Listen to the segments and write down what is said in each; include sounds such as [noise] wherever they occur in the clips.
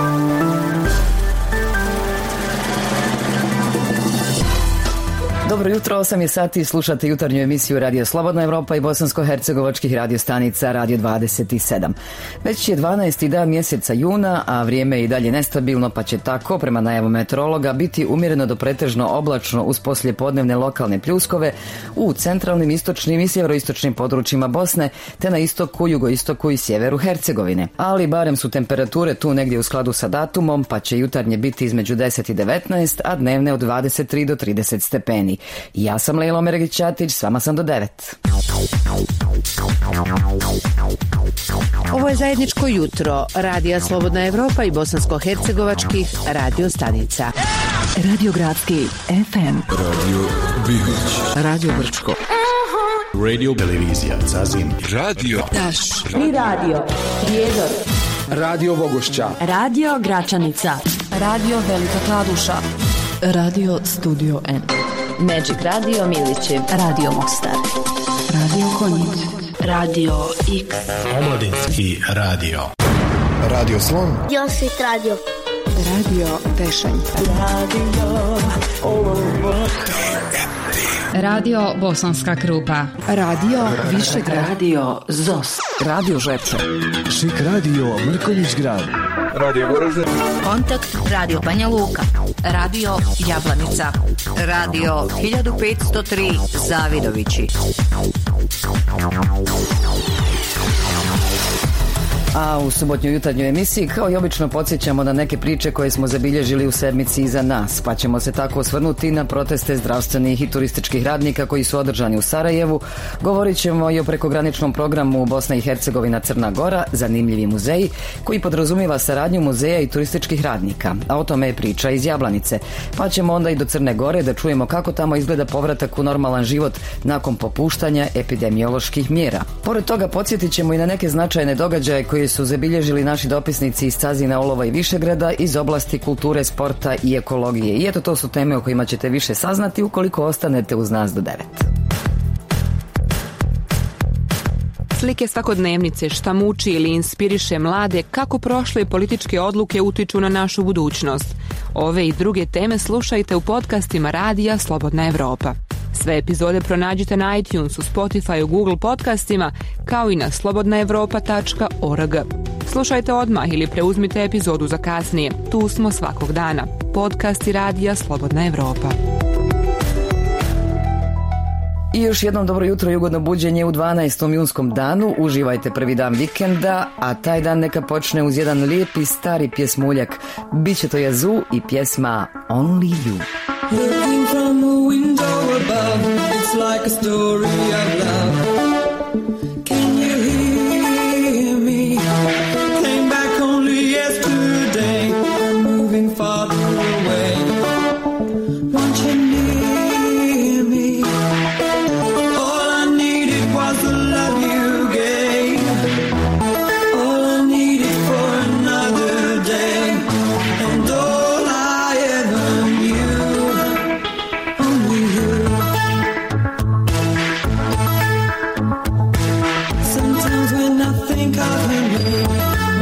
Bye. Dobro jutro, 8 je sati, slušate jutarnju emisiju Radio Slobodna Evropa i bosansko-hercegovačkih radiostanica Radio 27. Već je 12. dan mjeseca juna, a vrijeme je i dalje nestabilno, pa će tako, prema najavu meteorologa, biti umjereno do pretežno oblačno uz poslijepodnevne lokalne pljuskove u centralnim, istočnim i sjeveroistočnim područjima Bosne, te na istoku, jugoistoku i sjeveru Hercegovine. Ali barem su temperature tu negdje u skladu sa datumom, pa će jutarnje biti između 10 i 19, a dnevne od 23 do 30 stepeni. Ja sam Lejlo Mergić-Čatić, s vama sam do 9. Ovo je zajedničko jutro Radija Slobodna Evropa i bosansko-hercegovačkih radio stanica. Radio Gradski FM. Radio Bihoć. Radio Brčko. Radio Televizija Zazin. Radio Taš. Radio. Prijedor. Radio Bogošća. Radio Gračanica. Radio Velika Kladuša. Radio Studio N. Magic Radio Milićev. Radio Mostar. Radio Konjic. Radio X. Omladinski radio. Radio Slon. Josit radio. Radio Tešanj. Radio Bosanska Krupa. Radio Višegrad. Radio ZOS. Radio Žepče. Šik radio Mrkonjić grad. Kontakt Radio Banja Luka. Radio Jablanica. Radio 1503 Zavidovići. A u subotnjoj jutarnjoj emisiji kao i obično podsjećamo na neke priče koje smo zabilježili u sedmici iza nas, pa ćemo se tako osvrnuti na proteste zdravstvenih i turističkih radnika koji su održani u Sarajevu. Govorit ćemo i o prekograničnom programu Bosna i Hercegovina Crna Gora, zanimljivi muzeji, koji podrazumiva saradnju muzeja i turističkih radnika. A o tome je priča iz Jablanice. Pa ćemo onda i do Crne Gore da čujemo kako tamo izgleda povratak u normalan život nakon popuštanja epidemioloških mjera. Pored toga podsjetit ćemo i na neke značajne događaje koji su zabilježili naši dopisnici iz Cazina, Olova i Višegrada iz oblasti kulture, sporta i ekologije. I eto to su teme o kojima ćete više saznati ukoliko ostanete uz nas do 9. Slike svakodnevnice šta muči ili inspiriše mlade kako prošle političke odluke utiču na našu budućnost. Ove i druge teme slušajte u podcastima Radija Slobodna Evropa. Sve epizode pronađite na iTunesu, Spotify, Google podcastima, kao i na slobodnaevropa.org. Slušajte odmah ili preuzmite epizodu za kasnije. Tu smo svakog dana. Podcasti Radija Slobodna Evropa. I još jednom dobro jutro i ugodno buđenje u 12. junskom danu. Uživajte prvi dan vikenda, a taj dan neka počne uz jedan lijepi stari pjesmuljak. Biće to Jazu i pjesma Only You. Like a story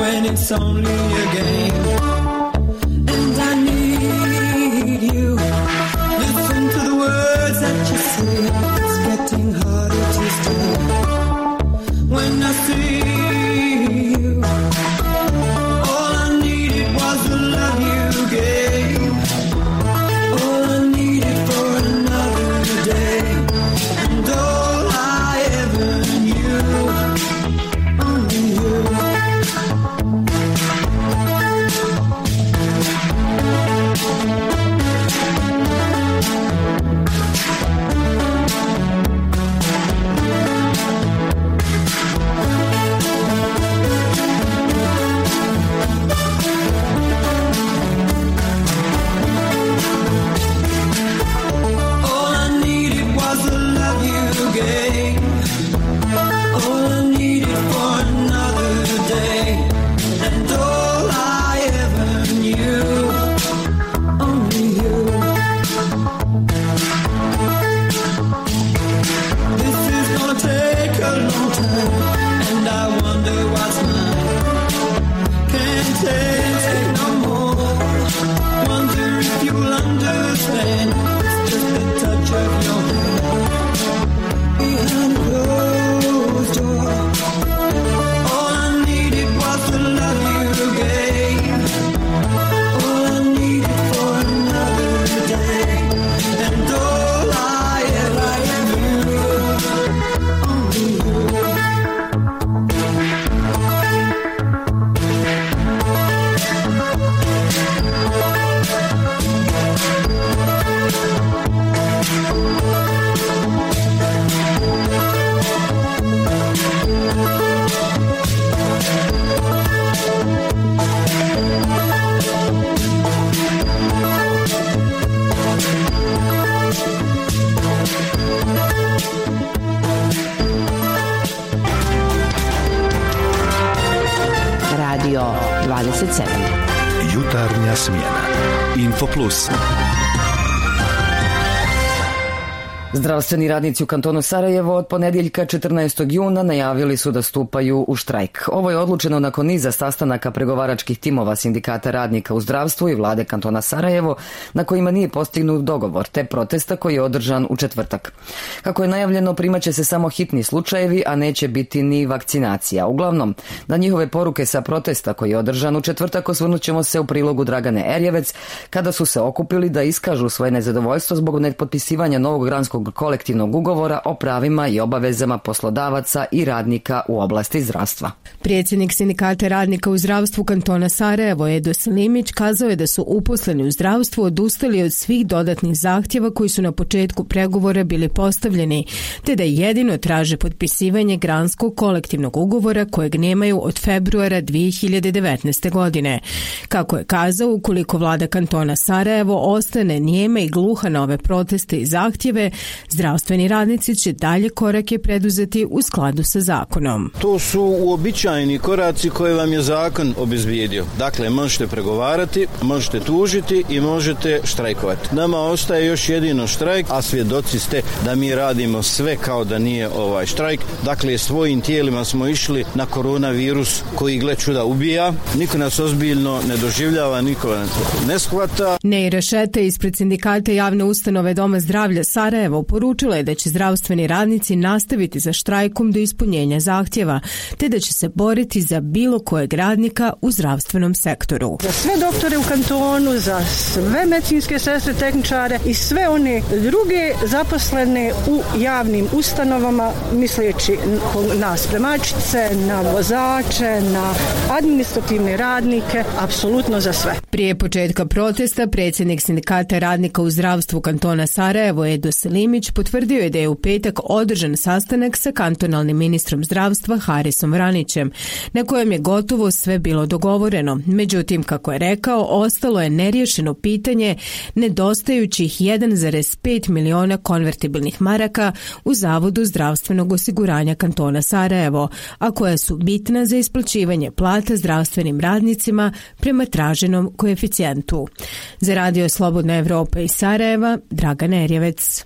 when it's only a game, Zdravstveni radnici u kantonu Sarajevo od ponedjeljka 14. juna najavili su da stupaju u štrajk. Ovo je odlučeno nakon niza sastanaka pregovaračkih timova sindikata radnika u zdravstvu i vlade kantona Sarajevo na kojima nije postignut dogovor te protesta koji je održan u četvrtak. Kako je najavljeno primaće se samo hitni slučajevi, a neće biti ni vakcinacija. Uglavnom, na njihove poruke sa protesta koji je održan u četvrtak osvrnut ćemo se u prilogu Dragane Erjevec kada su se okupili da iskažu svoje nezadovoljstvo zbog nepotpisivanja novog granskog kolektivnog ugovora o pravima i obavezama poslodavaca i radnika u oblasti zdravstva. Predsjednik sindikata radnika u zdravstvu kantona Sarajevo Edo Selimić kazao je da su uposleni u zdravstvu odustali od svih dodatnih zahtjeva koji su na početku pregovora bili postavljeni, te da jedino traže potpisivanje granskog kolektivnog ugovora kojeg nemaju od februara 2019. godine. Kako je kazao, ukoliko vlada kantona Sarajevo ostane nijeme i gluha na ove proteste i zahtjeve, zdravstveni radnici će dalje korake preduzeti u skladu sa zakonom. To su uobičajeni koraci koje vam je zakon obezbijedio. Dakle, možete pregovarati, možete tužiti i možete štrajkovati. Nama ostaje još jedino štrajk, a svjedoci ste da mi radimo sve kao da nije ovaj štrajk. Dakle, svojim tijelima smo išli na koronavirus koji gle čuda ubija. Niko nas ozbiljno ne doživljava, niko ne shvata. Neira Šete ispred sindikata javne ustanove Doma zdravlja Sarajevo poručila je da će zdravstveni radnici nastaviti za štrajkom do ispunjenja zahtjeva, te da će se boriti za bilo kojeg radnika u zdravstvenom sektoru. Za sve doktore u kantonu, za sve medicinske sestre, tehničare i sve one druge zaposlene u javnim ustanovama, misleći na spremačice, na vozače, na administrativne radnike, apsolutno za sve. Prije početka protesta predsjednik sindikata radnika u zdravstvu kantona Sarajevo Edo Selimić potvrdio je da je u petak održan sastanak sa kantonalnim ministrom zdravstva Harisom Vranićem, na kojem je gotovo sve bilo dogovoreno. Međutim, kako je rekao, ostalo je neriješeno pitanje nedostajućih 1,5 miliona konvertibilnih maraka u Zavodu zdravstvenog osiguranja kantona Sarajevo, a koja su bitna za isplaćivanje plata zdravstvenim radnicima prema traženom koeficijentu. Za radio Slobodna Evropa iz Sarajeva, Dragan Erjevec.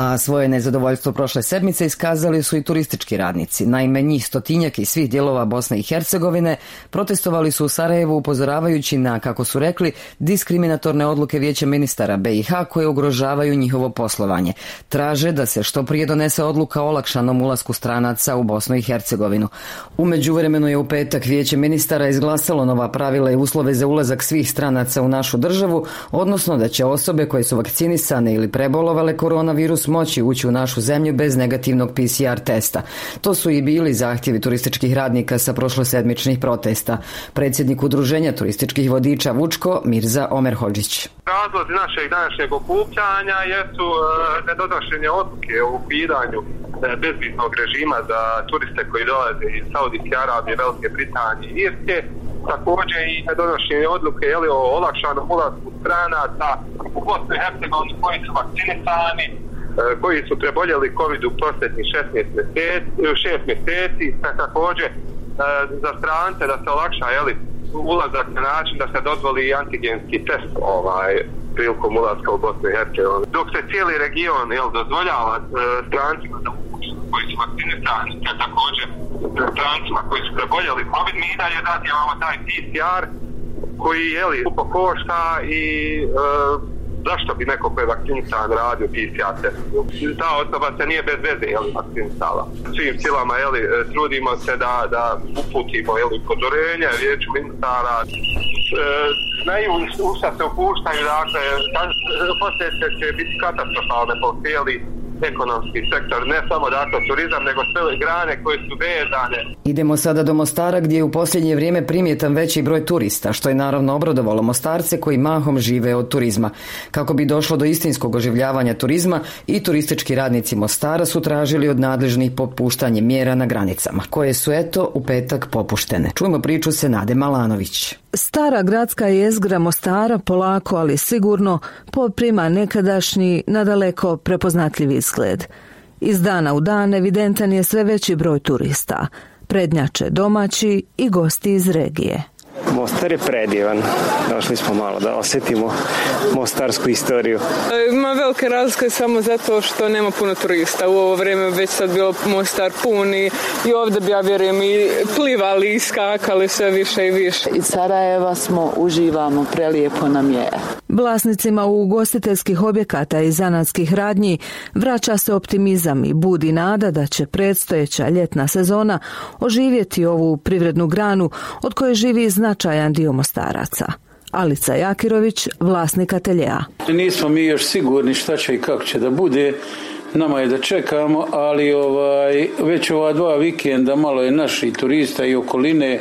A svoje nezadovoljstvo prošle sedmice iskazali su i turistički radnici. Naime, njih stotinjak iz svih dijelova Bosne i Hercegovine protestovali su u Sarajevu upozoravajući na, kako su rekli, diskriminatorne odluke vijeća ministara BiH koje ugrožavaju njihovo poslovanje. Traže da se što prije donese odluka o olakšanom ulasku stranaca u Bosnu i Hercegovinu. U međuvremenu je u petak vijeće ministara izglasalo nova pravila i uslove za ulazak svih stranaca u našu državu, odnosno da će osobe koje su vakcinisane ili prebolovale koronavirus moći ući u našu zemlju bez negativnog PCR testa. To su i bili zahtjevi turističkih radnika sa prošlosedmičnih protesta. Predsjednik udruženja turističkih vodiča Vučko Mirza Omerhođić. Razlozi našeg današnjeg okupljanja jesu e, nedonošenje odluke o ukidanju e, bezviznog režima za turiste koji dolaze iz Saudijske Arabije, Velike Britanije i Irske, također i nedonošenje odluke jeli, o olakšanom ulasku stranaca u Bosnu i Hercegovini koji su vakcinisani, koji su preboljeli COVID u posljednjih 16 mjeseci, 6 mjeseci, također za strance da se olakša jeli, ulazak na način da se dozvoli antigenski test ovaj prilikom ulaska u Bosnu i Hercegovinu. Dok se cijeli region jel, dozvoljava e, strancima da koji su vakcinisani, te također strancima koji su preboljeli COVID, mi i dalje dati imamo taj PCR koji je li košta i e, zašto bi neko ko je vakcinisan radio PCR test? Ta osoba se nije bez veze jeli, vakcinisala. Svim silama jeli, trudimo se da, da uputimo jeli, upozorenje vijeću ministara. E, znaju u šta se upuštaju, dakle, posljedice će biti katastrofalne po cijeli ekonomski sektor, ne samo dakle turizam, nego sve grane koje su vezane. Idemo sada do Mostara gdje je u posljednje vrijeme primjetan veći broj turista, što je naravno obradovalo Mostarce koji mahom žive od turizma. Kako bi došlo do istinskog oživljavanja turizma i turistički radnici Mostara su tražili od nadležnih popuštanje mjera na granicama, koje su eto u petak popuštene. Čujemo priču se Nade Malanović. Stara gradska jezgra Mostara polako, ali sigurno poprima nekadašnji, nadaleko prepoznatljivi izgled. Iz dana u dan evidentan je sve veći broj turista. Prednjače domaći i gosti iz regije. Mostar je predivan. Došli smo malo da osjetimo mostarsku istoriju. Ima velike razlike samo zato što nema puno turista. U ovo vrijeme već sad bilo Mostar pun i, i ovdje bi ja vjerujem i plivali i skakali sve više i više. Iz Sarajeva smo, uživamo, prelijepo nam je. Vlasnicima ugostiteljskih objekata i zanatskih radnji vraća se optimizam i budi nada da će predstojeća ljetna sezona oživjeti ovu privrednu granu od koje živi značajan dio mostaraca. Alica Jakirović, vlasnik ateljeja. Nismo mi još sigurni šta će i kako će da bude. Nama je da čekamo, ali ovaj, već ova dva vikenda malo je naših turista i okoline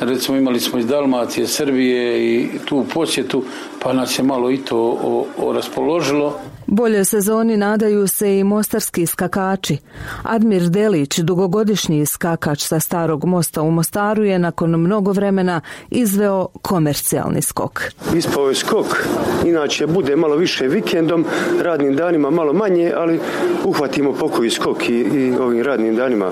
recimo imali smo iz Dalmacije, Srbije i tu posjetu, pa nas je malo i to o, o raspoložilo. Bolje sezoni nadaju se i mostarski skakači. Admir Delić, dugogodišnji skakač sa starog mosta u Mostaru je nakon mnogo vremena izveo komercijalni skok. Ispao je skok, inače bude malo više vikendom, radnim danima malo manje, ali uhvatimo pokoji skok i, i ovim radnim danima.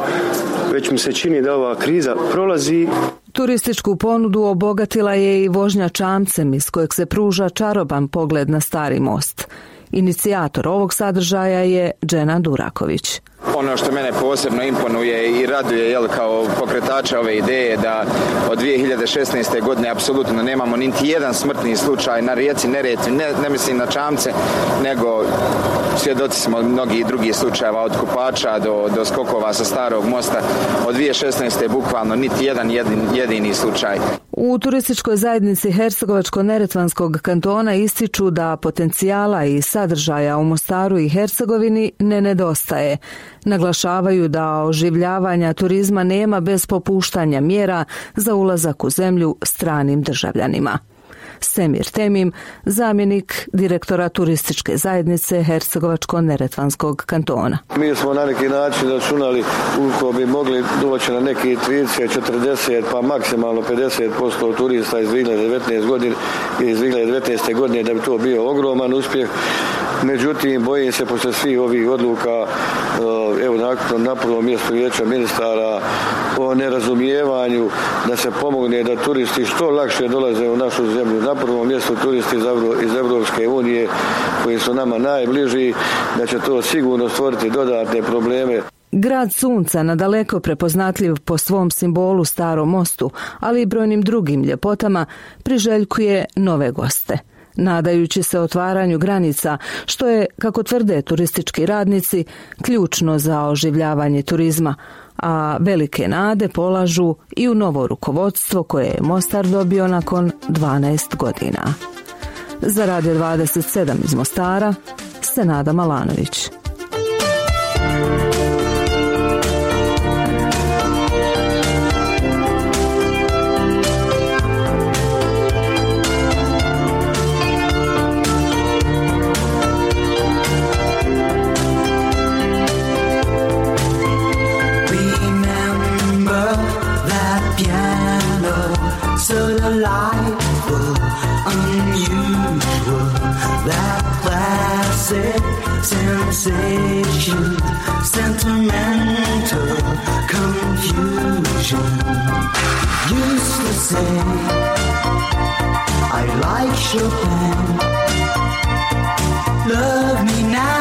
Već mi se čini da ova kriza prolazi. Turističku ponudu obogatila je i vožnja čamcem iz kojeg se pruža čaroban pogled na stari most. Inicijator ovog sadržaja je Džena Duraković. Ono što mene posebno imponuje i raduje jel, kao pokretača ove ideje da od 2016. godine apsolutno nemamo niti jedan smrtni slučaj na rijeci Neretvi, ne, ne mislim na čamce, nego svjedoci smo mnogih drugih slučajeva od kupača do, do skokova sa starog mosta. Od 2016. bukvalno niti jedan jedin, jedini slučaj. U turističkoj zajednici Hercegovačko-Neretvanskog kantona ističu da potencijala i sadržaja u Mostaru i Hercegovini ne nedostaje. Naglašavaju da oživljavanja turizma nema bez popuštanja mjera za ulazak u zemlju stranim državljanima. Semir Temim, zamjenik direktora turističke zajednice Hercegovačko-Neretvanskog kantona. Mi smo na neki način računali ukoliko bi mogli doći na neki 30, 40 pa maksimalno 50% turista iz 2019 godine iz 2019. godine da bi to bio ogroman uspjeh. Međutim, bojim se posle svih ovih odluka eh, evo nakon na prvom mjestu vijeća ministara o nerazumijevanju da se pomogne da turisti što lakše dolaze u našu zemlju. Na prvom mjestu turisti iz Evropske unije koji su nama najbliži, da će to sigurno stvoriti dodatne probleme. Grad Sunca, nadaleko prepoznatljiv po svom simbolu Starom mostu, ali i brojnim drugim ljepotama, priželjkuje nove goste nadajući se otvaranju granica, što je, kako tvrde turistički radnici, ključno za oživljavanje turizma, a velike nade polažu i u novo rukovodstvo koje je Mostar dobio nakon 12 godina. Za Radio 27 iz Mostara, Senada Malanović. Sensation, sentimental confusion. Used to say, I like Chopin. Love me now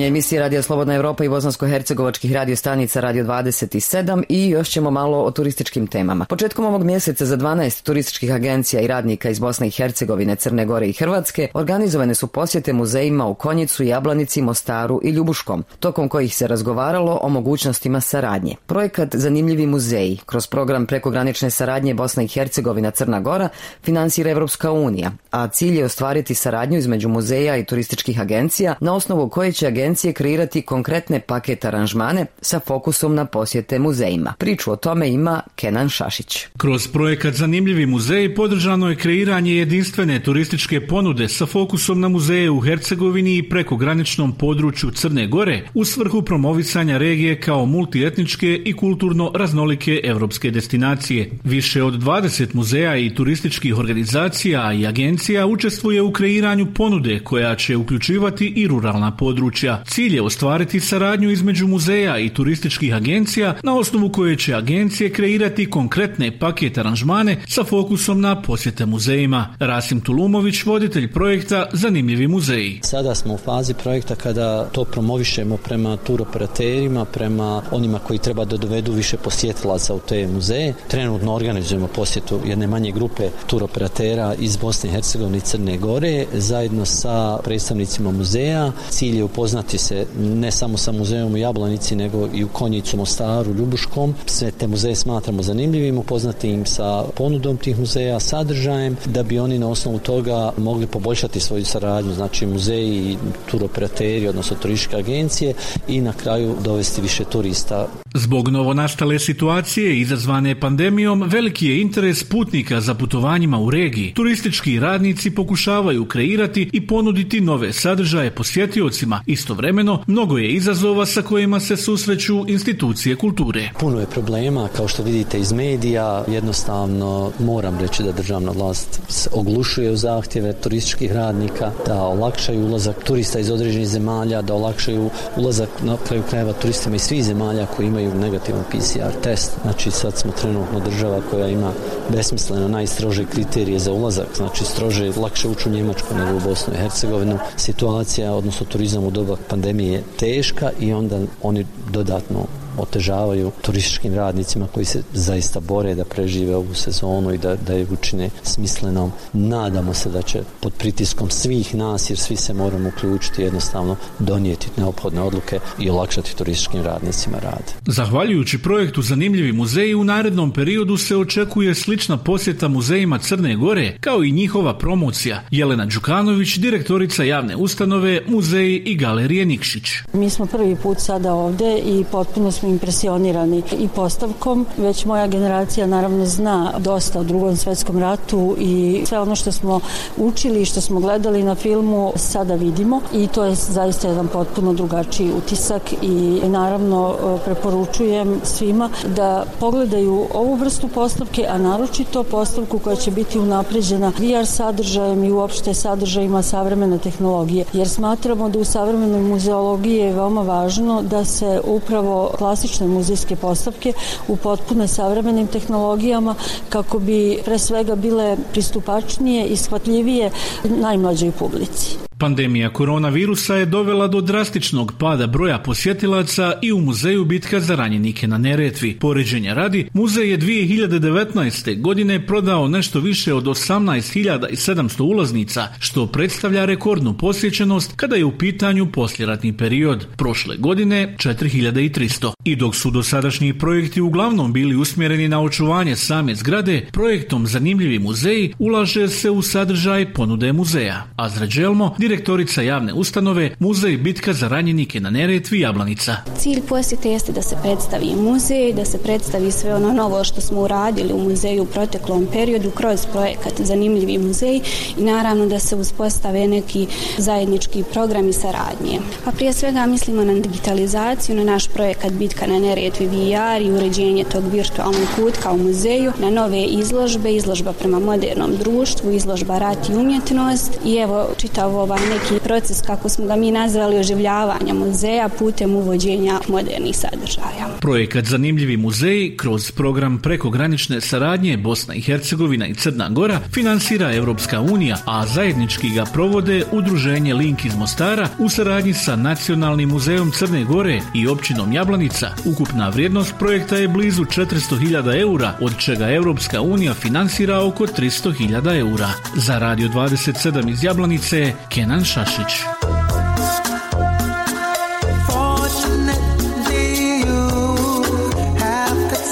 Ovo je jutarnja emisija Radio Slobodna Evropa i Bosansko-Hercegovačkih radio stanica Radio 27 i još ćemo malo o turističkim temama. Početkom ovog mjeseca za 12 turističkih agencija i radnika iz Bosne i Hercegovine, Crne Gore i Hrvatske organizovane su posjete muzejima u Konjicu, Jablanici, Mostaru i Ljubuškom, tokom kojih se razgovaralo o mogućnostima saradnje. Projekat Zanimljivi muzeji kroz program prekogranične saradnje Bosna i Hercegovina Crna Gora finansira Evropska unija, a cilj je ostvariti saradnju između muzeja i turističkih agencija na osnovu koje će kreirati konkretne paket aranžmane sa fokusom na posjete muzejima. Priču o tome ima Kenan Šašić. Kroz projekat Zanimljivi muzeji podržano je kreiranje jedinstvene turističke ponude sa fokusom na muzeje u Hercegovini i prekograničnom području Crne Gore u svrhu promovisanja regije kao multietničke i kulturno raznolike evropske destinacije. Više od 20 muzeja i turističkih organizacija i agencija učestvuje u kreiranju ponude koja će uključivati i ruralna područja. Cilj je ostvariti saradnju između muzeja i turističkih agencija na osnovu koje će agencije kreirati konkretne paket aranžmane sa fokusom na posjete muzejima. Rasim Tulumović, voditelj projekta Zanimljivi muzeji. Sada smo u fazi projekta kada to promovišemo prema turoperaterima, prema onima koji treba da dovedu više posjetilaca u te muzeje. Trenutno organizujemo posjetu jedne manje grupe turoperatera iz Bosne i Hercegovine i Crne Gore zajedno sa predstavnicima muzeja. Cilj je upoznati se ne samo sa muzejom u Jablanici nego i u Konjicu, Mostaru, Ljubuškom. Sve te muzeje smatramo zanimljivim, upoznati im sa ponudom tih muzeja, sadržajem, da bi oni na osnovu toga mogli poboljšati svoju saradnju, znači muzeji i turoperateri, odnosno turističke agencije i na kraju dovesti više turista. Zbog novonastale situacije izazvane pandemijom, veliki je interes putnika za putovanjima u regiji. Turistički radnici pokušavaju kreirati i ponuditi nove sadržaje posjetiocima. Istovremeno, mnogo je izazova sa kojima se susreću institucije kulture. Puno je problema, kao što vidite iz medija, jednostavno moram reći da državna vlast se oglušuje u zahtjeve turističkih radnika, da olakšaju ulazak turista iz određenih zemalja, da olakšaju ulazak na kraju krajeva turistima iz svih zemalja koji imaju negativan PCR test. Znači sad smo trenutno država koja ima besmisleno najstrože kriterije za ulazak, znači strože, lakše ući u Njemačku nego u Bosnu i Hercegovinu. Situacija, odnosno turizam u doba pandemije je teška i onda oni dodatno otežavaju turističkim radnicima koji se zaista bore da prežive ovu sezonu i da, da je učine smislenom. Nadamo se da će pod pritiskom svih nas, jer svi se moramo uključiti jednostavno donijeti neophodne odluke i olakšati turističkim radnicima rad. Zahvaljujući projektu Zanimljivi muzeji u narednom periodu se očekuje slična posjeta muzejima Crne Gore kao i njihova promocija. Jelena Đukanović, direktorica javne ustanove Muzeji i galerije Nikšić. Mi smo prvi put sada ovde i potpuno smo impresionirani i postavkom. Već moja generacija naravno zna dosta o drugom svetskom ratu i sve ono što smo učili i što smo gledali na filmu sada vidimo i to je zaista jedan potpuno drugačiji utisak i naravno preporučujem svima da pogledaju ovu vrstu postavke, a naročito postavku koja će biti unapređena VR sadržajem i uopšte sadržajima savremene tehnologije, jer smatramo da u savremenoj muzeologiji je veoma važno da se upravo klasične muzejske postavke u potpune savremenim tehnologijama kako bi pre svega bile pristupačnije i shvatljivije najmlađoj publici. Pandemija koronavirusa je dovela do drastičnog pada broja posjetilaca i u muzeju bitka za ranjenike na Neretvi. Poređenja radi, muzej je 2019. godine prodao nešto više od 18.700 ulaznica, što predstavlja rekordnu posjećenost kada je u pitanju posljeratni period. Prošle godine 4.300. I dok su dosadašnji projekti uglavnom bili usmjereni na očuvanje same zgrade, projektom Zanimljivi muzeji ulaže se u sadržaj ponude muzeja. Azra Đelmo, direktorica javne ustanove Muzej bitka za ranjenike na Neretvi Jablanica. Cilj posjete jeste da se predstavi muzej, da se predstavi sve ono novo što smo uradili u muzeju u proteklom periodu kroz projekat Zanimljivi muzej i naravno da se uspostave neki zajednički programi saradnje. Pa prije svega mislimo na digitalizaciju, na naš projekat Bitka na Neretvi VR i uređenje tog virtualnog kutka u muzeju, na nove izložbe, izložba prema modernom društvu, izložba rat i umjetnost i evo čitav ovaj neki proces kako smo ga mi nazvali oživljavanja muzeja putem uvođenja modernih sadržaja. Projekat Zanimljivi muzeji kroz program prekogranične saradnje Bosna i Hercegovina i Crna Gora finansira Europska unija, a zajednički ga provode Udruženje Link iz Mostara u saradnji sa Nacionalnim muzejom Crne Gore i općinom Jablanica. Ukupna vrijednost projekta je blizu 400.000 eura, od čega Europska unija finansira oko 300.000 eura. Za Radio 27 iz Jablanice, Kenan Szaszyć.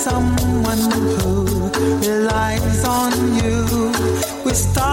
someone who relies on you. We start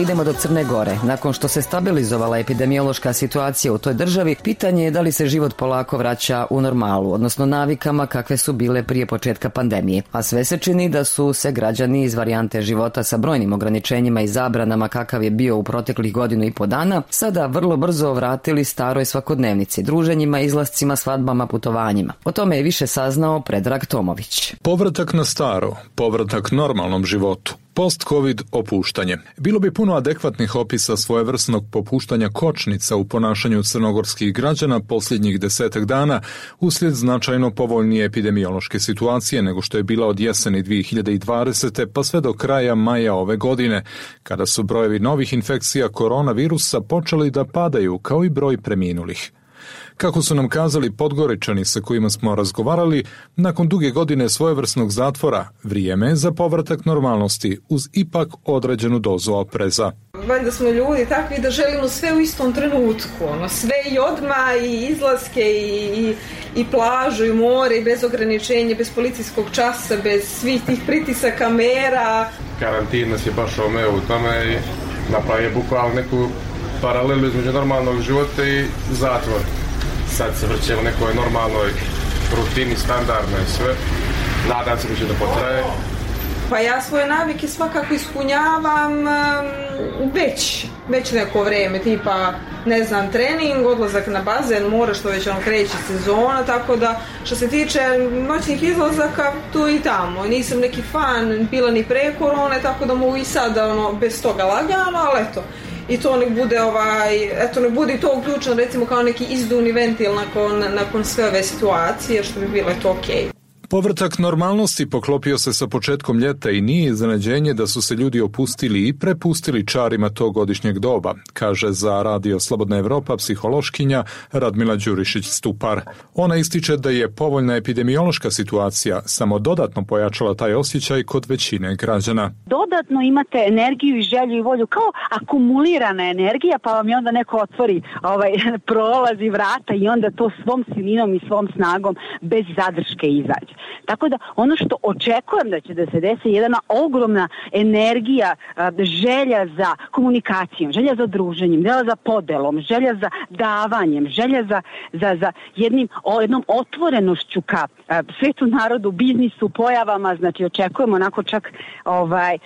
idemo do Crne Gore. Nakon što se stabilizovala epidemiološka situacija u toj državi, pitanje je da li se život polako vraća u normalu, odnosno navikama kakve su bile prije početka pandemije. A sve se čini da su se građani iz varijante života sa brojnim ograničenjima i zabranama kakav je bio u proteklih godinu i po dana, sada vrlo brzo vratili staroj svakodnevnici, druženjima, izlascima, svadbama, putovanjima. O tome je više saznao Predrag Tomović. Povratak na staro, povratak normalnom životu. Post-covid opuštanje. Bilo bi puno adekvatnih opisa svojevrsnog popuštanja kočnica u ponašanju crnogorskih građana posljednjih desetak dana uslijed značajno povoljnije epidemiološke situacije nego što je bila od jeseni 2020. pa sve do kraja maja ove godine, kada su brojevi novih infekcija koronavirusa počeli da padaju kao i broj preminulih. Kako su nam kazali podgoričani sa kojima smo razgovarali, nakon duge godine svojevrsnog zatvora, vrijeme je za povratak normalnosti uz ipak određenu dozu opreza. Valjda smo ljudi takvi da želimo sve u istom trenutku, ono, sve i odma i izlaske i, i, i plažu i more i bez ograničenja, bez policijskog časa, bez svih tih pritisaka mera. karantin nas je baš omeo u tome i napravio bukvalno neku paralelu između normalnog života i zatvora. Sad se vrćemo u nekoj normalnoj rutini, standardnoj sve. Nadam se da će da potraje. Pa ja svoje navike svakako ispunjavam već, već neko vrijeme, tipa ne znam, trening, odlazak na bazen, more što već ono kreće sezona, tako da što se tiče noćnih izlazaka, tu i tamo. Nisam neki fan bila ni pre korone, tako da mogu i sada ono, bez toga lagano, ali eto, i to nek bude ovaj, eto nek bude i to uključeno recimo kao neki izduvni ventil nakon, nakon sve ove situacije, što bi bilo eto okej. Povrtak normalnosti poklopio se sa početkom ljeta i nije iznenađenje da su se ljudi opustili i prepustili čarima tog godišnjeg doba, kaže za Radio Slobodna Evropa psihološkinja Radmila Đurišić-Stupar. Ona ističe da je povoljna epidemiološka situacija samo dodatno pojačala taj osjećaj kod većine građana. dodatno imate energiju i želju i volju kao akumulirana energija pa vam je onda neko otvori ovaj [laughs] prolazi vrata i onda to svom silinom i svom snagom bez zadrške izađe. Tako da ono što očekujem da će da se desi je jedna ogromna energija, želja za komunikacijom, želja za druženjem, želja za podelom, želja za davanjem, želja za, za, za jednim, jednom otvorenošću ka svetu narodu, biznisu, pojavama, znači očekujemo onako čak ovaj,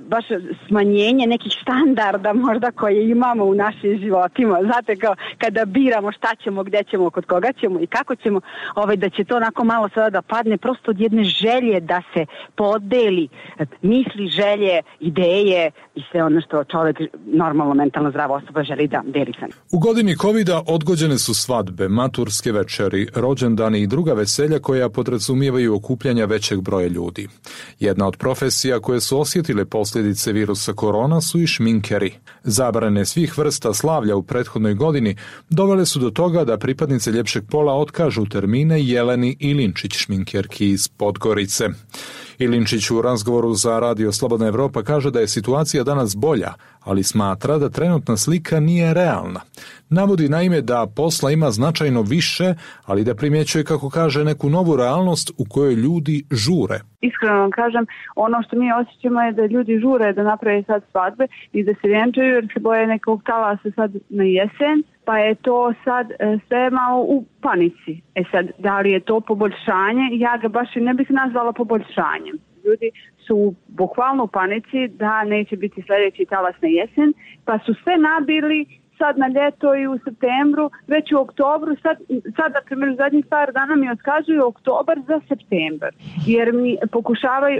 baš smanjenje nekih standarda možda koje imamo u našim životima. Znate, kao kada biramo šta ćemo, gde ćemo, kod koga ćemo i kako ćemo, ovaj, da će to onako malo sada da padne prosto od jedne želje da se podeli misli, želje, ideje i sve ono što čovjek normalno mentalno zdrava osoba želi da deli sa. U godini covida odgođene su svadbe, maturske večeri, rođendani i druga veselja koja podrazumijevaju okupljanja većeg broja ljudi. Jedna od profesija koje su osjetile posljedice virusa korona su i šminkeri. Zabrane svih vrsta slavlja u prethodnoj godini dovele su do toga da pripadnice ljepšeg pola otkažu termine Jeleni i Linčić šminkerki iz Podgorice. Ilinčić u razgovoru za Radio Slobodna Evropa kaže da je situacija danas bolja, ali smatra da trenutna slika nije realna. Navodi naime da posla ima značajno više, ali da primjećuje, kako kaže, neku novu realnost u kojoj ljudi žure. Iskreno vam kažem, ono što mi osjećamo je da ljudi žure da naprave sad svadbe i da se vjenčaju jer se boje nekog talasa sad na jesen, pa je to sad e, sve malo u panici. E sad, da li je to poboljšanje? Ja ga baš i ne bih nazvala poboljšanjem. Ljudi su bukvalno u panici da neće biti sljedeći talas na jesen, pa su sve nabili sad na ljeto i u septembru, već u oktobru, sad, sad na primjer, zadnjih par dana mi otkazuju oktobar za septembar, jer mi pokušavaju,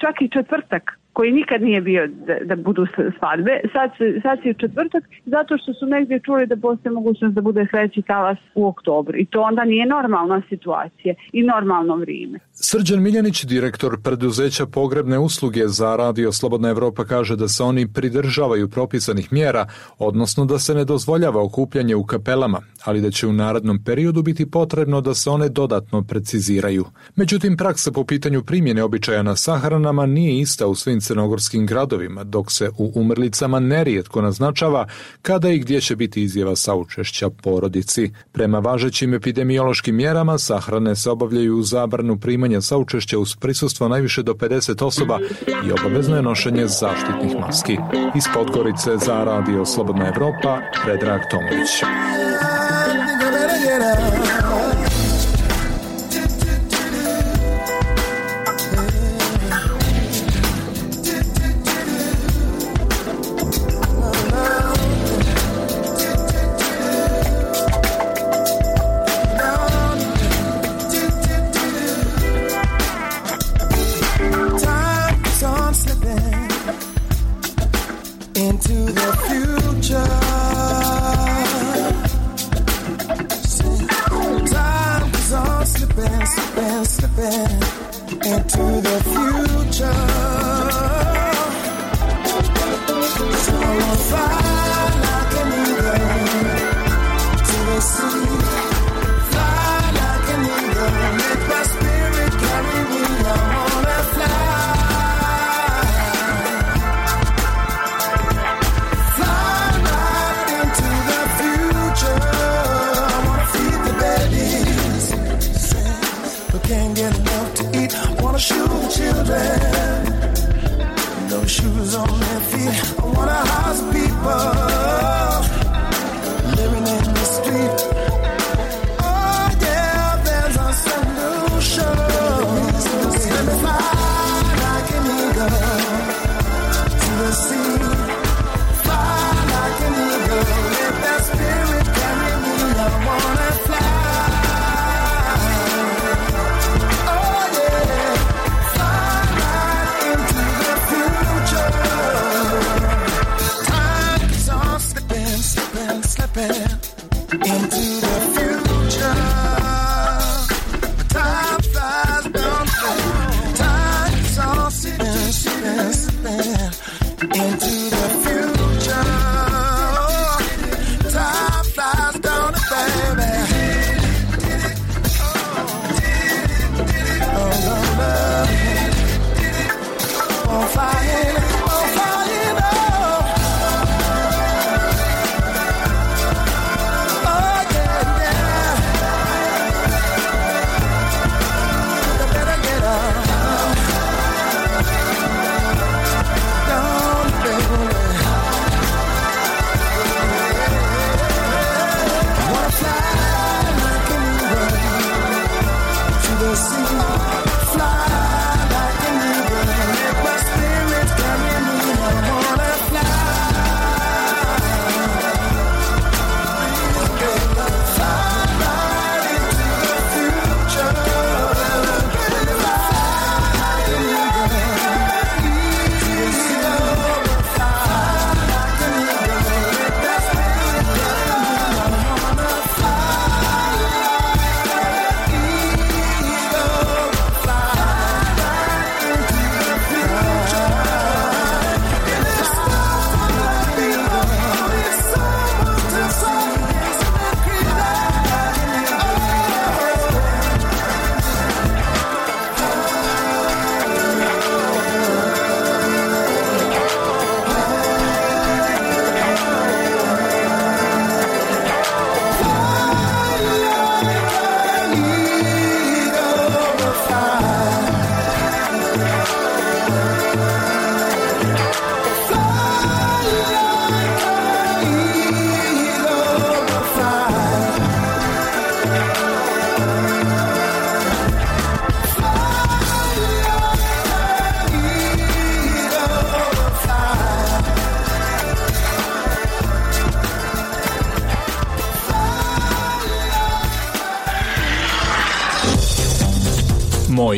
čak i četvrtak, koji nikad nije bio da, da budu svadbe, sad, sad u četvrtak, zato što su negdje čuli da postoji mogućnost da bude sljedeći talas u oktobru. I to onda nije normalna situacija i normalno vrijeme. Srđan Miljanić, direktor preduzeća pogrebne usluge za Radio Slobodna Evropa, kaže da se oni pridržavaju propisanih mjera, odnosno da se ne dozvoljava okupljanje u kapelama, ali da će u narednom periodu biti potrebno da se one dodatno preciziraju. Međutim, praksa po pitanju primjene običaja na sahranama nije ista u svim crnogorskim gradovima, dok se u umrlicama nerijetko naznačava kada i gdje će biti izjava saučešća porodici. Prema važećim epidemiološkim mjerama, sahrane se obavljaju uz zabranu primanja saučešća uz prisustvo najviše do 50 osoba i obavezno je nošenje zaštitnih maski. Iz Podgorice za Radio Slobodna Evropa, Predrag Tomović.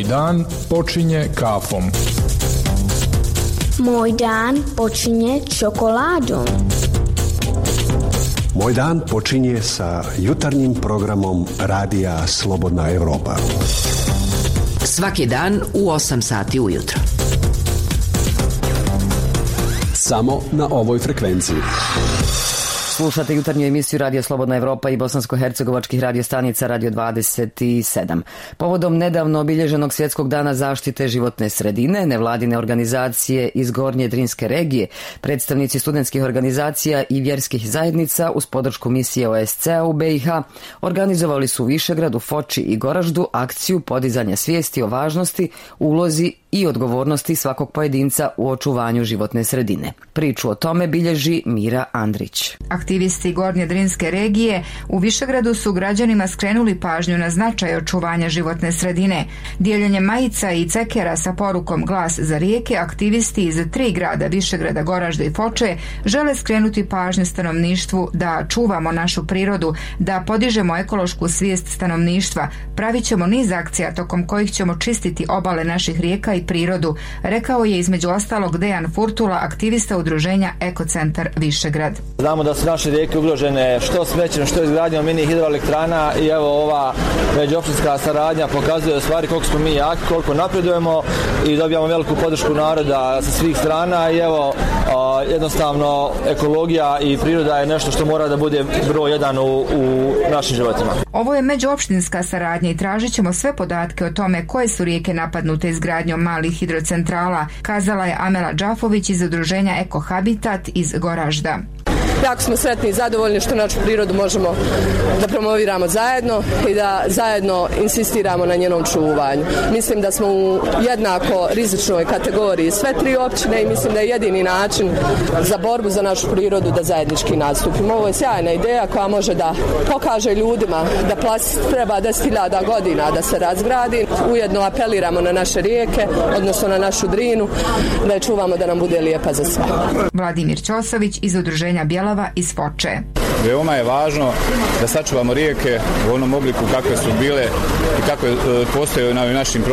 Dan počinje kafom. Moj dan počinje čokoladom. Moj dan počinje sa jutarnjim programom Radija Slobodna Evropa. Svaki dan u 8 sati ujutro. Samo na ovoj frekvenciji. Slušate jutarnju emisiju Radio Slobodna Evropa i bosansko-hercegovačkih radiostanica Radio 27. Povodom nedavno obilježenog svjetskog dana zaštite životne sredine, nevladine organizacije iz Gornje Drinske regije, predstavnici studentskih organizacija i vjerskih zajednica uz podršku misije OSCE u BiH organizovali su u Višegradu, Foči i Goraždu akciju podizanja svijesti o važnosti, ulozi i odgovornosti svakog pojedinca u očuvanju životne sredine. Priču o tome bilježi Mira Andrić. Aktivisti Gornje Drinske regije u Višegradu su građanima skrenuli pažnju na značaj očuvanja životne sredine. Dijeljenjem majica i cekera sa porukom Glas za rijeke, aktivisti iz tri grada Višegrada, Goražda i Foče žele skrenuti pažnju stanovništvu da čuvamo našu prirodu, da podižemo ekološku svijest stanovništva, pravit ćemo niz akcija tokom kojih ćemo čistiti obale naših rijeka prirodu, rekao je između ostalog Dejan Furtula, aktivista udruženja Ekocentar Višegrad. Znamo da su naše rijeke ugrožene što smećem, što izgradnjom mini hidroelektrana i evo ova međuopštinska saradnja pokazuje u stvari koliko smo mi jaki, koliko napredujemo i dobijamo veliku podršku naroda sa svih strana i evo a, jednostavno ekologija i priroda je nešto što mora da bude broj jedan u, u našim životima. Ovo je međuopštinska saradnja i tražit ćemo sve podatke o tome koje su rijeke napadnute izgradnjom malih hidrocentrala, kazala je Amela Đafović iz udruženja Eko Habitat iz Goražda. Jako smo sretni i zadovoljni što našu prirodu možemo da promoviramo zajedno i da zajedno insistiramo na njenom čuvanju. Mislim da smo u jednako rizičnoj kategoriji sve tri općine i mislim da je jedini način za borbu za našu prirodu da zajednički nastupimo. Ovo je sjajna ideja koja može da pokaže ljudima da plast treba 10.000 godina da se razgradi. Ujedno apeliramo na naše rijeke, odnosno na našu drinu, da je čuvamo da nam bude lijepa za sve. Vladimir Ćosović iz udruženja Bjelava iz Foče. Veoma je važno da sačuvamo rijeke u onom obliku kakve su bile i kako postoje na našim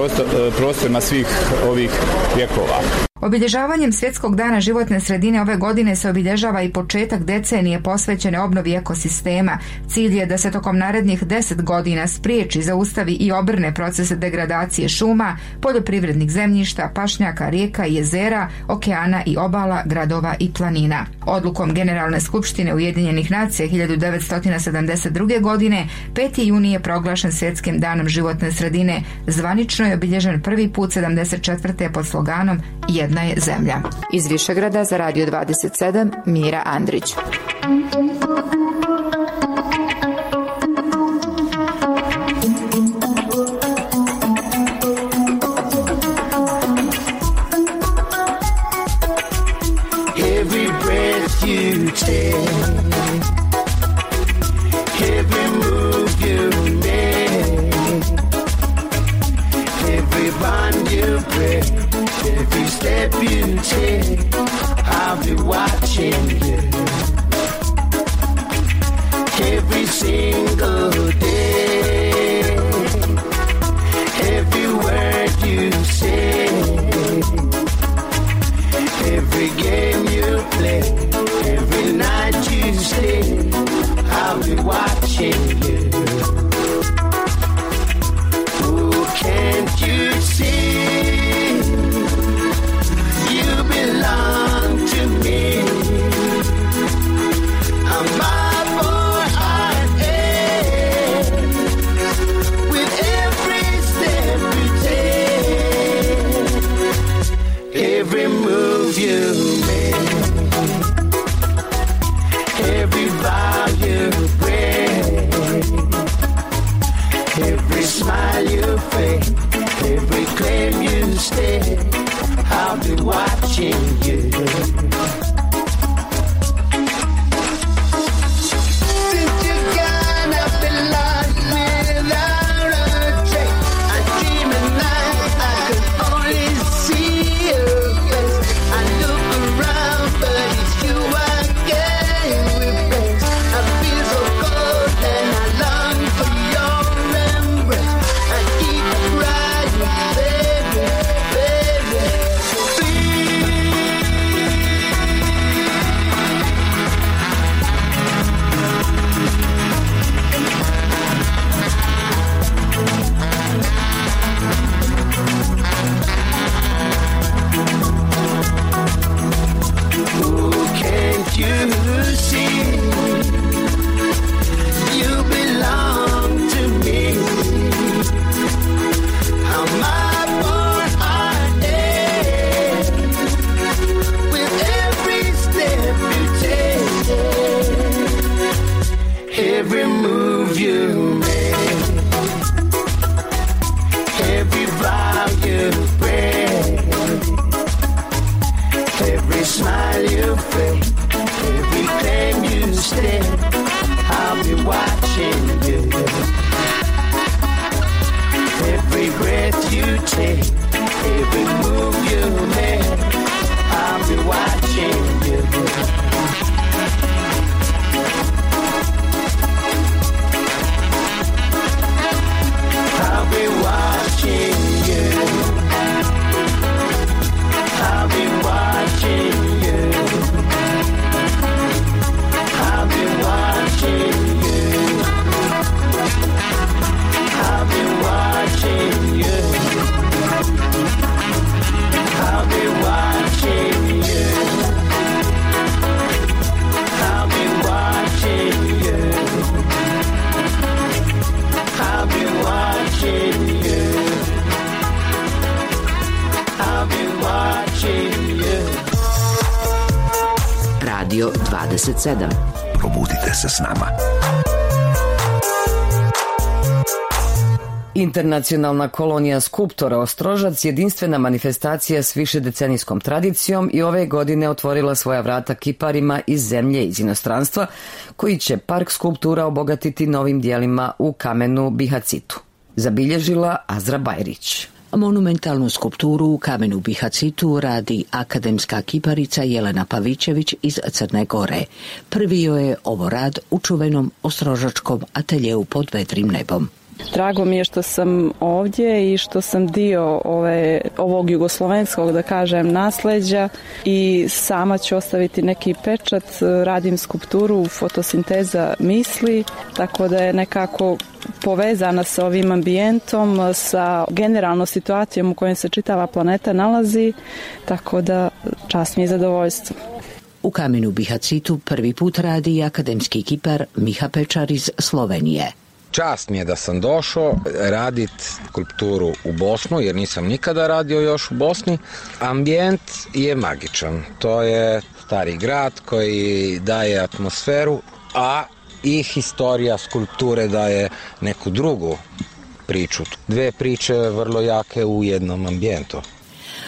prostorima svih ovih vjekova. Obilježavanjem Svjetskog dana životne sredine ove godine se obilježava i početak decenije posvećene obnovi ekosistema. Cilj je da se tokom narednih deset godina spriječi, zaustavi i obrne proces degradacije šuma, poljoprivrednih zemljišta, pašnjaka, rijeka jezera, okeana i obala, gradova i planina. Odlukom Generalne skupštine Ujedinjenih nacija 1972. godine 5. juni je proglašen Svjetskim danom životne sredine. Zvanično je obilježen prvi put 74. pod sloganom jedna je zemlja. Iz Višegrada za Radio 27 Mira Andrić. why Radio 27. Probudite se s nama. Internacionalna kolonija skulptora Ostrožac jedinstvena manifestacija s višedecenijskom tradicijom i ove godine otvorila svoja vrata kiparima iz zemlje i iz inostranstva koji će park skulptura obogatiti novim dijelima u kamenu Bihacitu. Zabilježila Azra Bajrić. Monumentalnu skulpturu u kamenu Bihacitu radi akademska kiparica Jelena Pavićević iz Crne Gore. Prvi joj je ovo rad u čuvenom ostrožačkom ateljeu pod vedrim nebom. Drago mi je što sam ovdje i što sam dio ove, ovog jugoslovenskog, da kažem, nasleđa i sama ću ostaviti neki pečat. Radim skulpturu fotosinteza misli, tako da je nekako povezana sa ovim ambijentom, sa generalnom situacijom u kojoj se čitava planeta nalazi, tako da čast mi je zadovoljstvo. U kamenu Bihacitu prvi put radi i akademski kipar Miha Pečar iz Slovenije. Čast mi je da sam došao radit skulpturu u Bosnu jer nisam nikada radio još u Bosni. Ambijent je magičan. To je stari grad koji daje atmosferu, a i historija skulpture daje neku drugu priču. Dve priče vrlo jake u jednom ambijentu.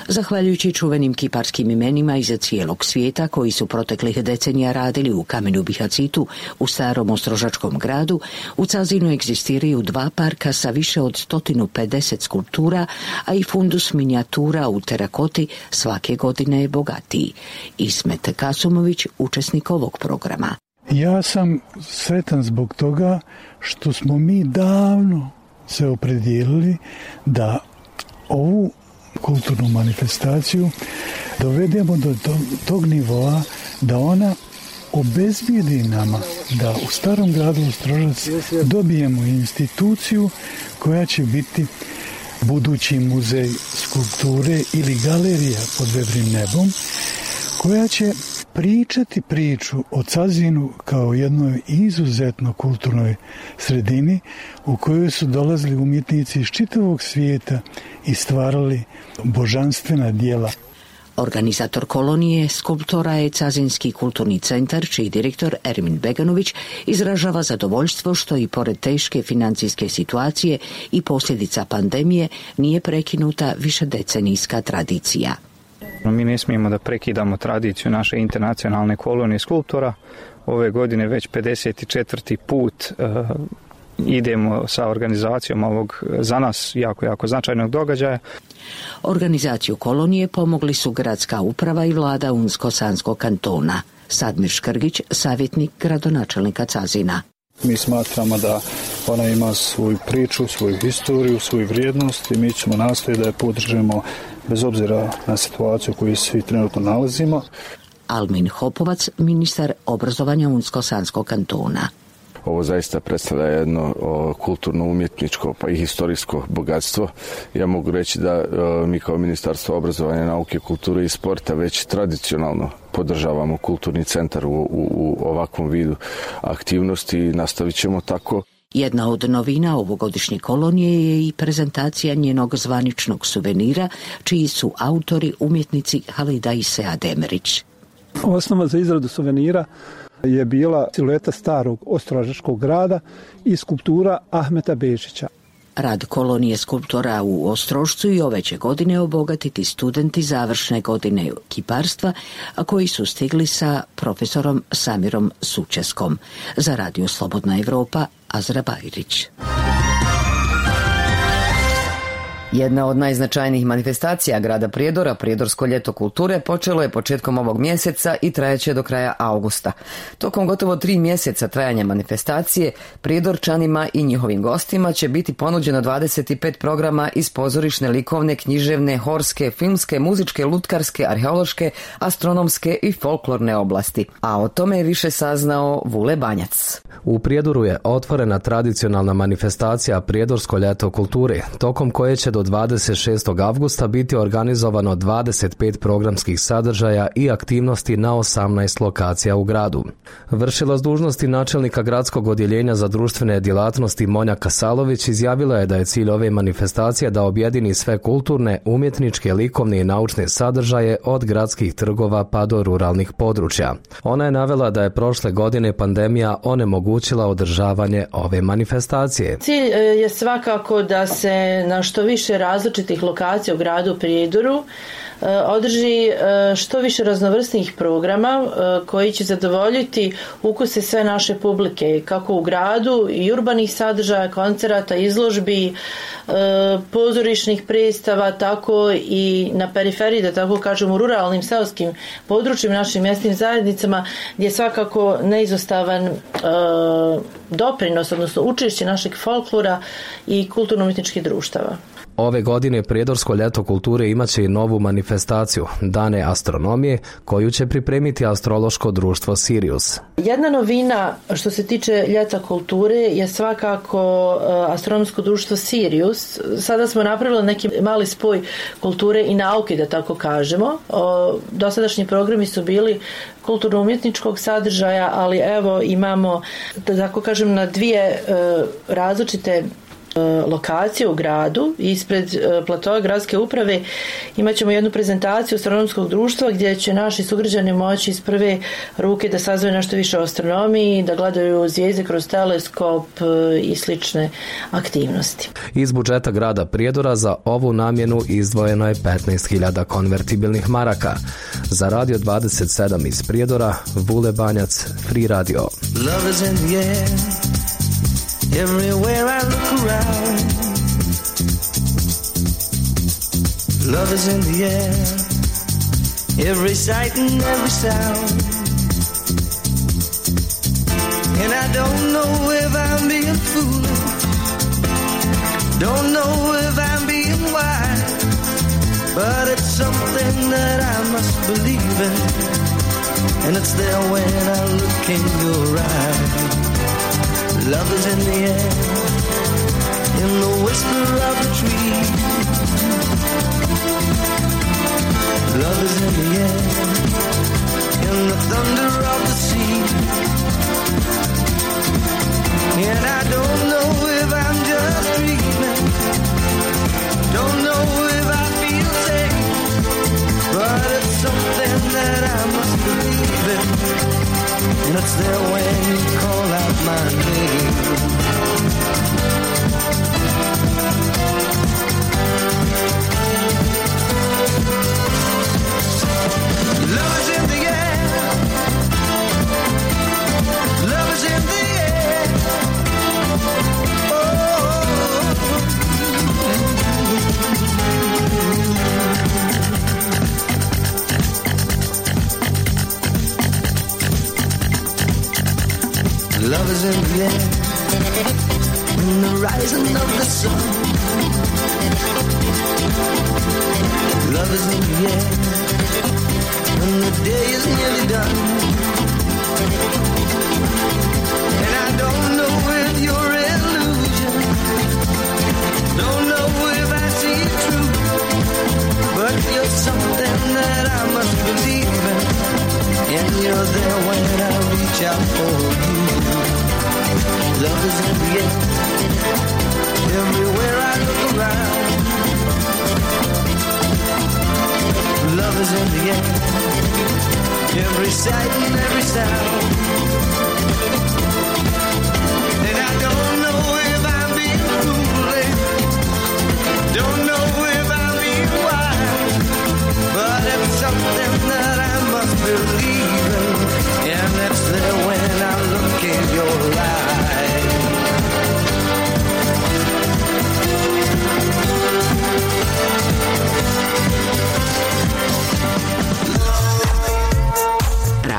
Zahvaljujući čuvenim kiparskim imenima iz cijelog svijeta koji su proteklih decenija radili u kamenu Bihacitu u starom ostrožačkom gradu, u Cazinu egzistiraju dva parka sa više od 150 skulptura, a i fundus minijatura u terakoti svake godine je bogatiji. Ismet Kasumović, učesnik ovog programa. Ja sam sretan zbog toga što smo mi davno se opredijelili da ovu kulturnu manifestaciju dovedemo do tog nivoa da ona obezbijedi nama da u starom gradu Ostrožac dobijemo instituciju koja će biti budući muzej skulpture ili galerija pod vedrim nebom koja će pričati priču o Cazinu kao jednoj izuzetno kulturnoj sredini u kojoj su dolazili umjetnici iz čitavog svijeta i stvarali božanstvena dijela. Organizator kolonije skulptora je Cazinski kulturni centar, čiji direktor Ermin Beganović izražava zadovoljstvo što i pored teške financijske situacije i posljedica pandemije nije prekinuta višedecenijska tradicija. Mi ne smijemo da prekidamo tradiciju naše internacionalne kolonije skulptora. Ove godine već 54. put uh, idemo sa organizacijom ovog za nas jako, jako značajnog događaja. Organizaciju kolonije pomogli su gradska uprava i vlada Unsko-Sanskog kantona. Sadmir Škrgić, savjetnik gradonačelnika Cazina. Mi smatramo da ona ima svoju priču, svoju historiju, svoju vrijednost i mi ćemo nastojiti da je podržimo bez obzira na situaciju u kojoj svi trenutno nalazimo. Almin Hopovac, ministar obrazovanja Unsko-Sanskog kantona. Ovo zaista predstavlja jedno o, kulturno umjetničko pa i historijsko bogatstvo. Ja mogu reći da mi kao Ministarstvo obrazovanja, nauke, kulture i sporta već tradicionalno podržavamo kulturni centar u, u, u ovakvom vidu aktivnosti i nastavit ćemo tako. Jedna od novina ovogodišnje kolonije je i prezentacija njenog zvaničnog suvenira, čiji su autori umjetnici Halida i Sea Demerić. Osnova za izradu suvenira je bila silueta starog ostrožačkog grada i skulptura Ahmeta Bežića. Rad kolonije skulptora u Ostrošcu i ove će godine obogatiti studenti završne godine kiparstva, a koji su stigli sa profesorom Samirom Sučeskom. Za Radio Slobodna Evropa, Azra Bajrić. Jedna od najznačajnijih manifestacija grada Prijedora, Prijedorsko ljeto kulture, počelo je početkom ovog mjeseca i trajeće do kraja augusta. Tokom gotovo tri mjeseca trajanja manifestacije, Prijedorčanima i njihovim gostima će biti ponuđeno 25 programa iz pozorišne, likovne, književne, horske, filmske, muzičke, lutkarske, arheološke, astronomske i folklorne oblasti. A o tome je više saznao Vule Banjac. U Prijedoru je otvorena tradicionalna manifestacija Prijedorsko ljeto kulture, tokom koje će 26. avgusta biti organizovano 25 programskih sadržaja i aktivnosti na 18 lokacija u gradu. Vršilac dužnosti načelnika gradskog odjeljenja za društvene djelatnosti Monja Kasalović izjavila je da je cilj ove manifestacije da objedini sve kulturne, umjetničke, likovne i naučne sadržaje od gradskih trgova pa do ruralnih područja. Ona je navela da je prošle godine pandemija onemogućila održavanje ove manifestacije. Cilj e, je svakako da se na što više različitih lokacija u gradu Prijedoru e, održi e, što više raznovrsnih programa e, koji će zadovoljiti ukuse sve naše publike, kako u gradu i urbanih sadržaja, koncerata, izložbi, pozorišnih predstava, tako i na periferiji, da tako kažem, u ruralnim seoskim područjima, našim mjesnim zajednicama, gdje je svakako neizostavan doprinos, odnosno učešće našeg folklora i kulturno-umjetničkih društava. Ove godine Prijedorsko ljeto kulture imaće i novu manifestaciju, Dane astronomije, koju će pripremiti astrološko društvo Sirius. Jedna novina što se tiče ljeta kulture je svakako e, astronomsko društvo Sirius. Sada smo napravili neki mali spoj kulture i nauke, da tako kažemo. Dosadašnji programi su bili kulturno-umjetničkog sadržaja, ali evo imamo, da tako kažem, na dvije e, različite E, lokacije u gradu ispred e, platoa gradske uprave imat ćemo jednu prezentaciju astronomskog društva gdje će naši sugrađani moći iz prve ruke da saznaju nešto više o astronomiji, da gledaju zvijezde kroz teleskop e, i slične aktivnosti. Iz budžeta grada Prijedora za ovu namjenu izdvojeno je 15.000 konvertibilnih maraka. Za radio 27 iz Prijedora, Vule Banjac, Free Radio. Love is in the air. Everywhere I look around, love is in the air. Every sight and every sound. And I don't know if I'm being foolish. Don't know if I'm being wise. But it's something that I must believe in. And it's there when I look in your eyes. Love is in the air, in the whisper of the tree. Love is in the air, in the thunder of the sea. And I don't know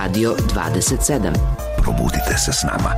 Radio 27. Probudite se s nama.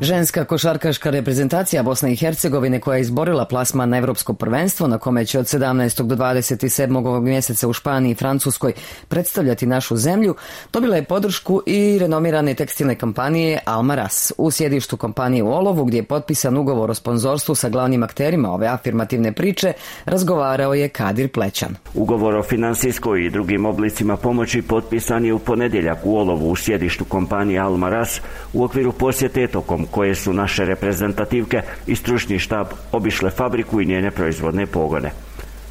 Ženska košarkaška reprezentacija Bosne i Hercegovine koja je izborila plasman na Evropsko prvenstvo na kome će od 17. do 27. ovog mjeseca u Španiji i Francuskoj predstavljati našu zemlju, dobila je podršku i renomirane tekstilne kompanije Almaras. U sjedištu kompanije u Olovu gdje je potpisan ugovor o sponzorstvu sa glavnim akterima ove afirmativne priče, razgovarao je Kadir Plećan. Ugovor o finansijskoj i drugim oblicima pomoći potpisan je u ponedjeljak u Olovu u sjedištu kompanije Almaras u okviru posjete tokom koje su naše reprezentativke i stručni štab obišle fabriku i njene proizvodne pogone.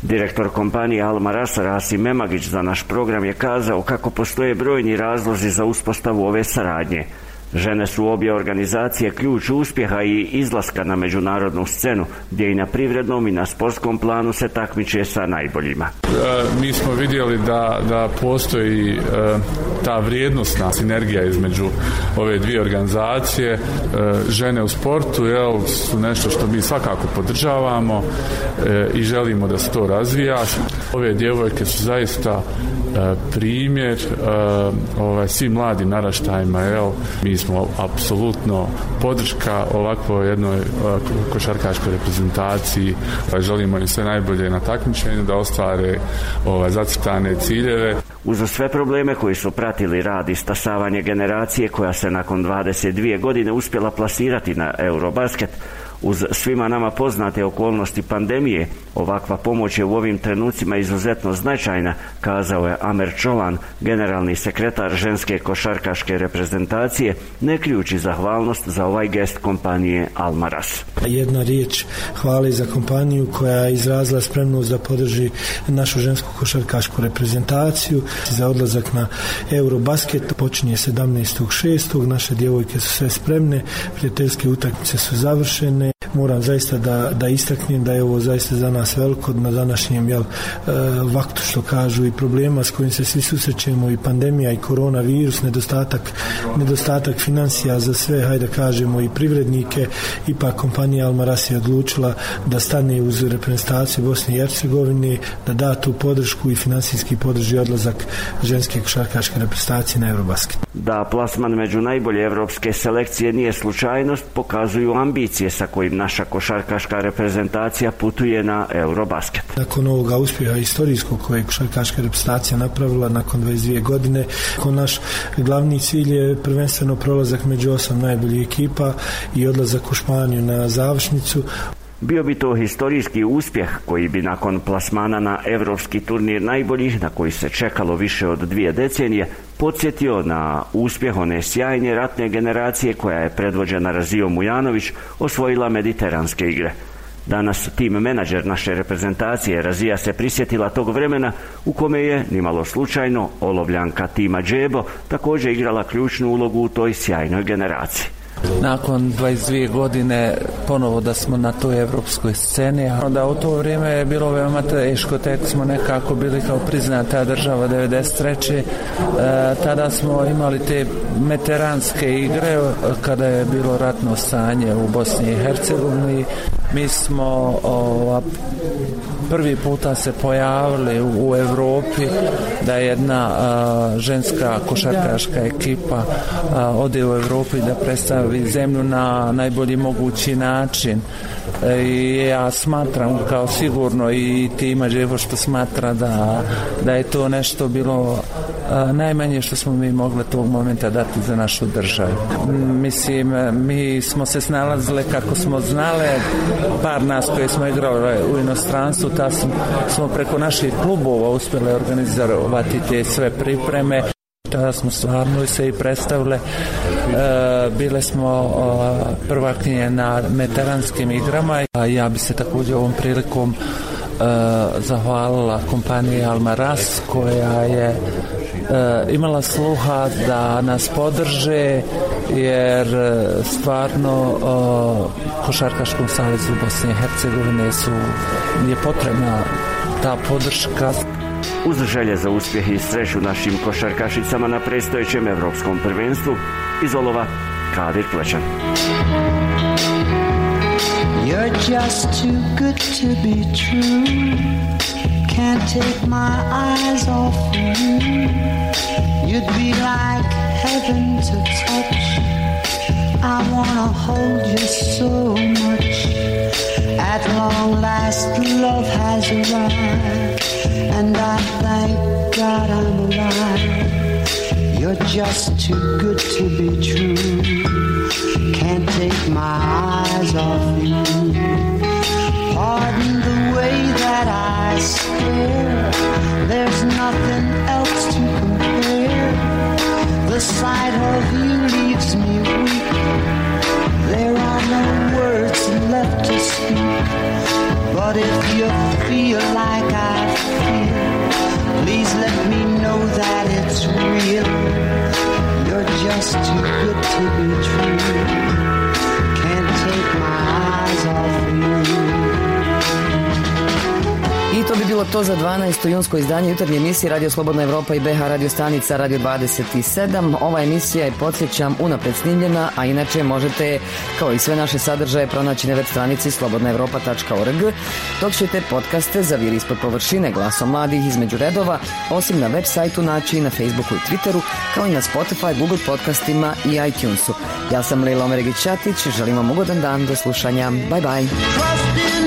Direktor kompanije Almaras Rasim Memagić za naš program je kazao kako postoje brojni razlozi za uspostavu ove saradnje. Žene su obje organizacije ključ uspjeha i izlaska na međunarodnu scenu, gdje i na privrednom i na sportskom planu se takmiče sa najboljima. mi smo vidjeli da, da postoji e, ta vrijednostna sinergija između ove dvije organizacije. E, žene u sportu jel, su nešto što mi svakako podržavamo e, i želimo da se to razvija. Ove djevojke su zaista primjer ovaj, svim mladim naraštajima. Jel, mi smo apsolutno podrška ovakvoj jednoj košarkaškoj reprezentaciji. Pa želimo im sve najbolje na takmičenju da ostvare ovaj, zacrtane ciljeve. Uz sve probleme koji su pratili rad i stasavanje generacije koja se nakon 22 godine uspjela plasirati na Eurobasket, uz svima nama poznate okolnosti pandemije, ovakva pomoć je u ovim trenucima izuzetno značajna, kazao je Amer Čolan, generalni sekretar ženske košarkaške reprezentacije, ne ključi zahvalnost za ovaj gest kompanije Almaras. Jedna riječ hvali za kompaniju koja je izrazila spremnost da podrži našu žensku košarkašku reprezentaciju za odlazak na Eurobasket počinje 17.6. Naše djevojke su sve spremne, prijateljske utakmice su završene moram zaista da, da istaknem da je ovo zaista za nas veliko na današnjem jel, e, vaktu što kažu i problema s kojim se svi susrećemo i pandemija i koronavirus, nedostatak, nedostatak financija za sve, hajde kažemo i privrednike, ipak kompanija Almaras je odlučila da stane uz reprezentaciju Bosne i Hercegovine, da da tu podršku i financijski podrži odlazak ženske košarkaške reprezentacije na Eurobasket. Da plasman među najbolje evropske selekcije nije slučajnost, pokazuju ambicije sa kojim naša košarkaška reprezentacija putuje na Eurobasket. Nakon ovoga uspjeha istorijskog koje je košarkaška reprezentacija napravila nakon 22 godine, ko naš glavni cilj je prvenstveno prolazak među osam najboljih ekipa i odlazak u Španiju na završnicu. Bio bi to historijski uspjeh koji bi nakon plasmana na europski turnir najboljih, na koji se čekalo više od dvije decenije, podsjetio na uspjeh one sjajne ratne generacije koja je predvođena Razijom Mujanović osvojila mediteranske igre. Danas tim menadžer naše reprezentacije Razija se prisjetila tog vremena u kome je, nimalo slučajno, olovljanka tima Džebo također igrala ključnu ulogu u toj sjajnoj generaciji nakon 22 godine ponovo da smo na toj evropskoj sceni. Onda u to vrijeme je bilo veoma teško, tek smo nekako bili kao priznata država 93. E, tada smo imali te meteranske igre kada je bilo ratno stanje u Bosni i Hercegovini. Mi smo prvi puta se pojavili u, Europi da je jedna ženska košarkaška ekipa ode u Europi da predstavi zemlju na najbolji mogući način. E, i ja smatram kao sigurno i tima Đevo što smatra da, da je to nešto bilo najmanje što smo mi mogli tog momenta dati za našu državu. Mislim, mi smo se snalazili kako smo znale, par nas koji smo igrali u inostranstvu, ta smo preko naših klubova uspjeli organizirati te sve pripreme. Tada smo stvarno se i predstavile. E, bile smo prvakinje na metaranskim igrama. A ja bi se također ovom prilikom e, zahvalila kompaniji Almaras koja je E, imala sluha da nas podrže jer e, stvarno Košarkaškom savezu Bosne i Hercegovine su je potrebna ta podrška uz želje za uspjeh i sreću našim košarkašicama na predstojećem evropskom prvenstvu iz Olova Kadir Plečan. You're just too good to be true Can't take my eyes off you. You'd be like heaven to touch. I wanna hold you so much. At long last, love has arrived, and I thank God I'm alive. You're just too good to be true. Can't take my eyes off you. There's nothing else to compare. The sight of you leaves me weak. To za 12. junsko izdanje jutarnje emisije Radio Slobodna Evropa i BH Radio Stanica Radio 27. Ova emisija je, podsjećam, unapred snimljena, a inače možete, kao i sve naše sadržaje, pronaći na web stranici slobodnaevropa.org, dok ćete podcaste za vir ispod površine glasom mladih između redova, osim na web sajtu naći i na Facebooku i Twitteru, kao i na Spotify, Google podcastima i iTunesu. Ja sam Lila Omeregić-Ćatić, želim vam ugodan dan, do slušanja, bye bye.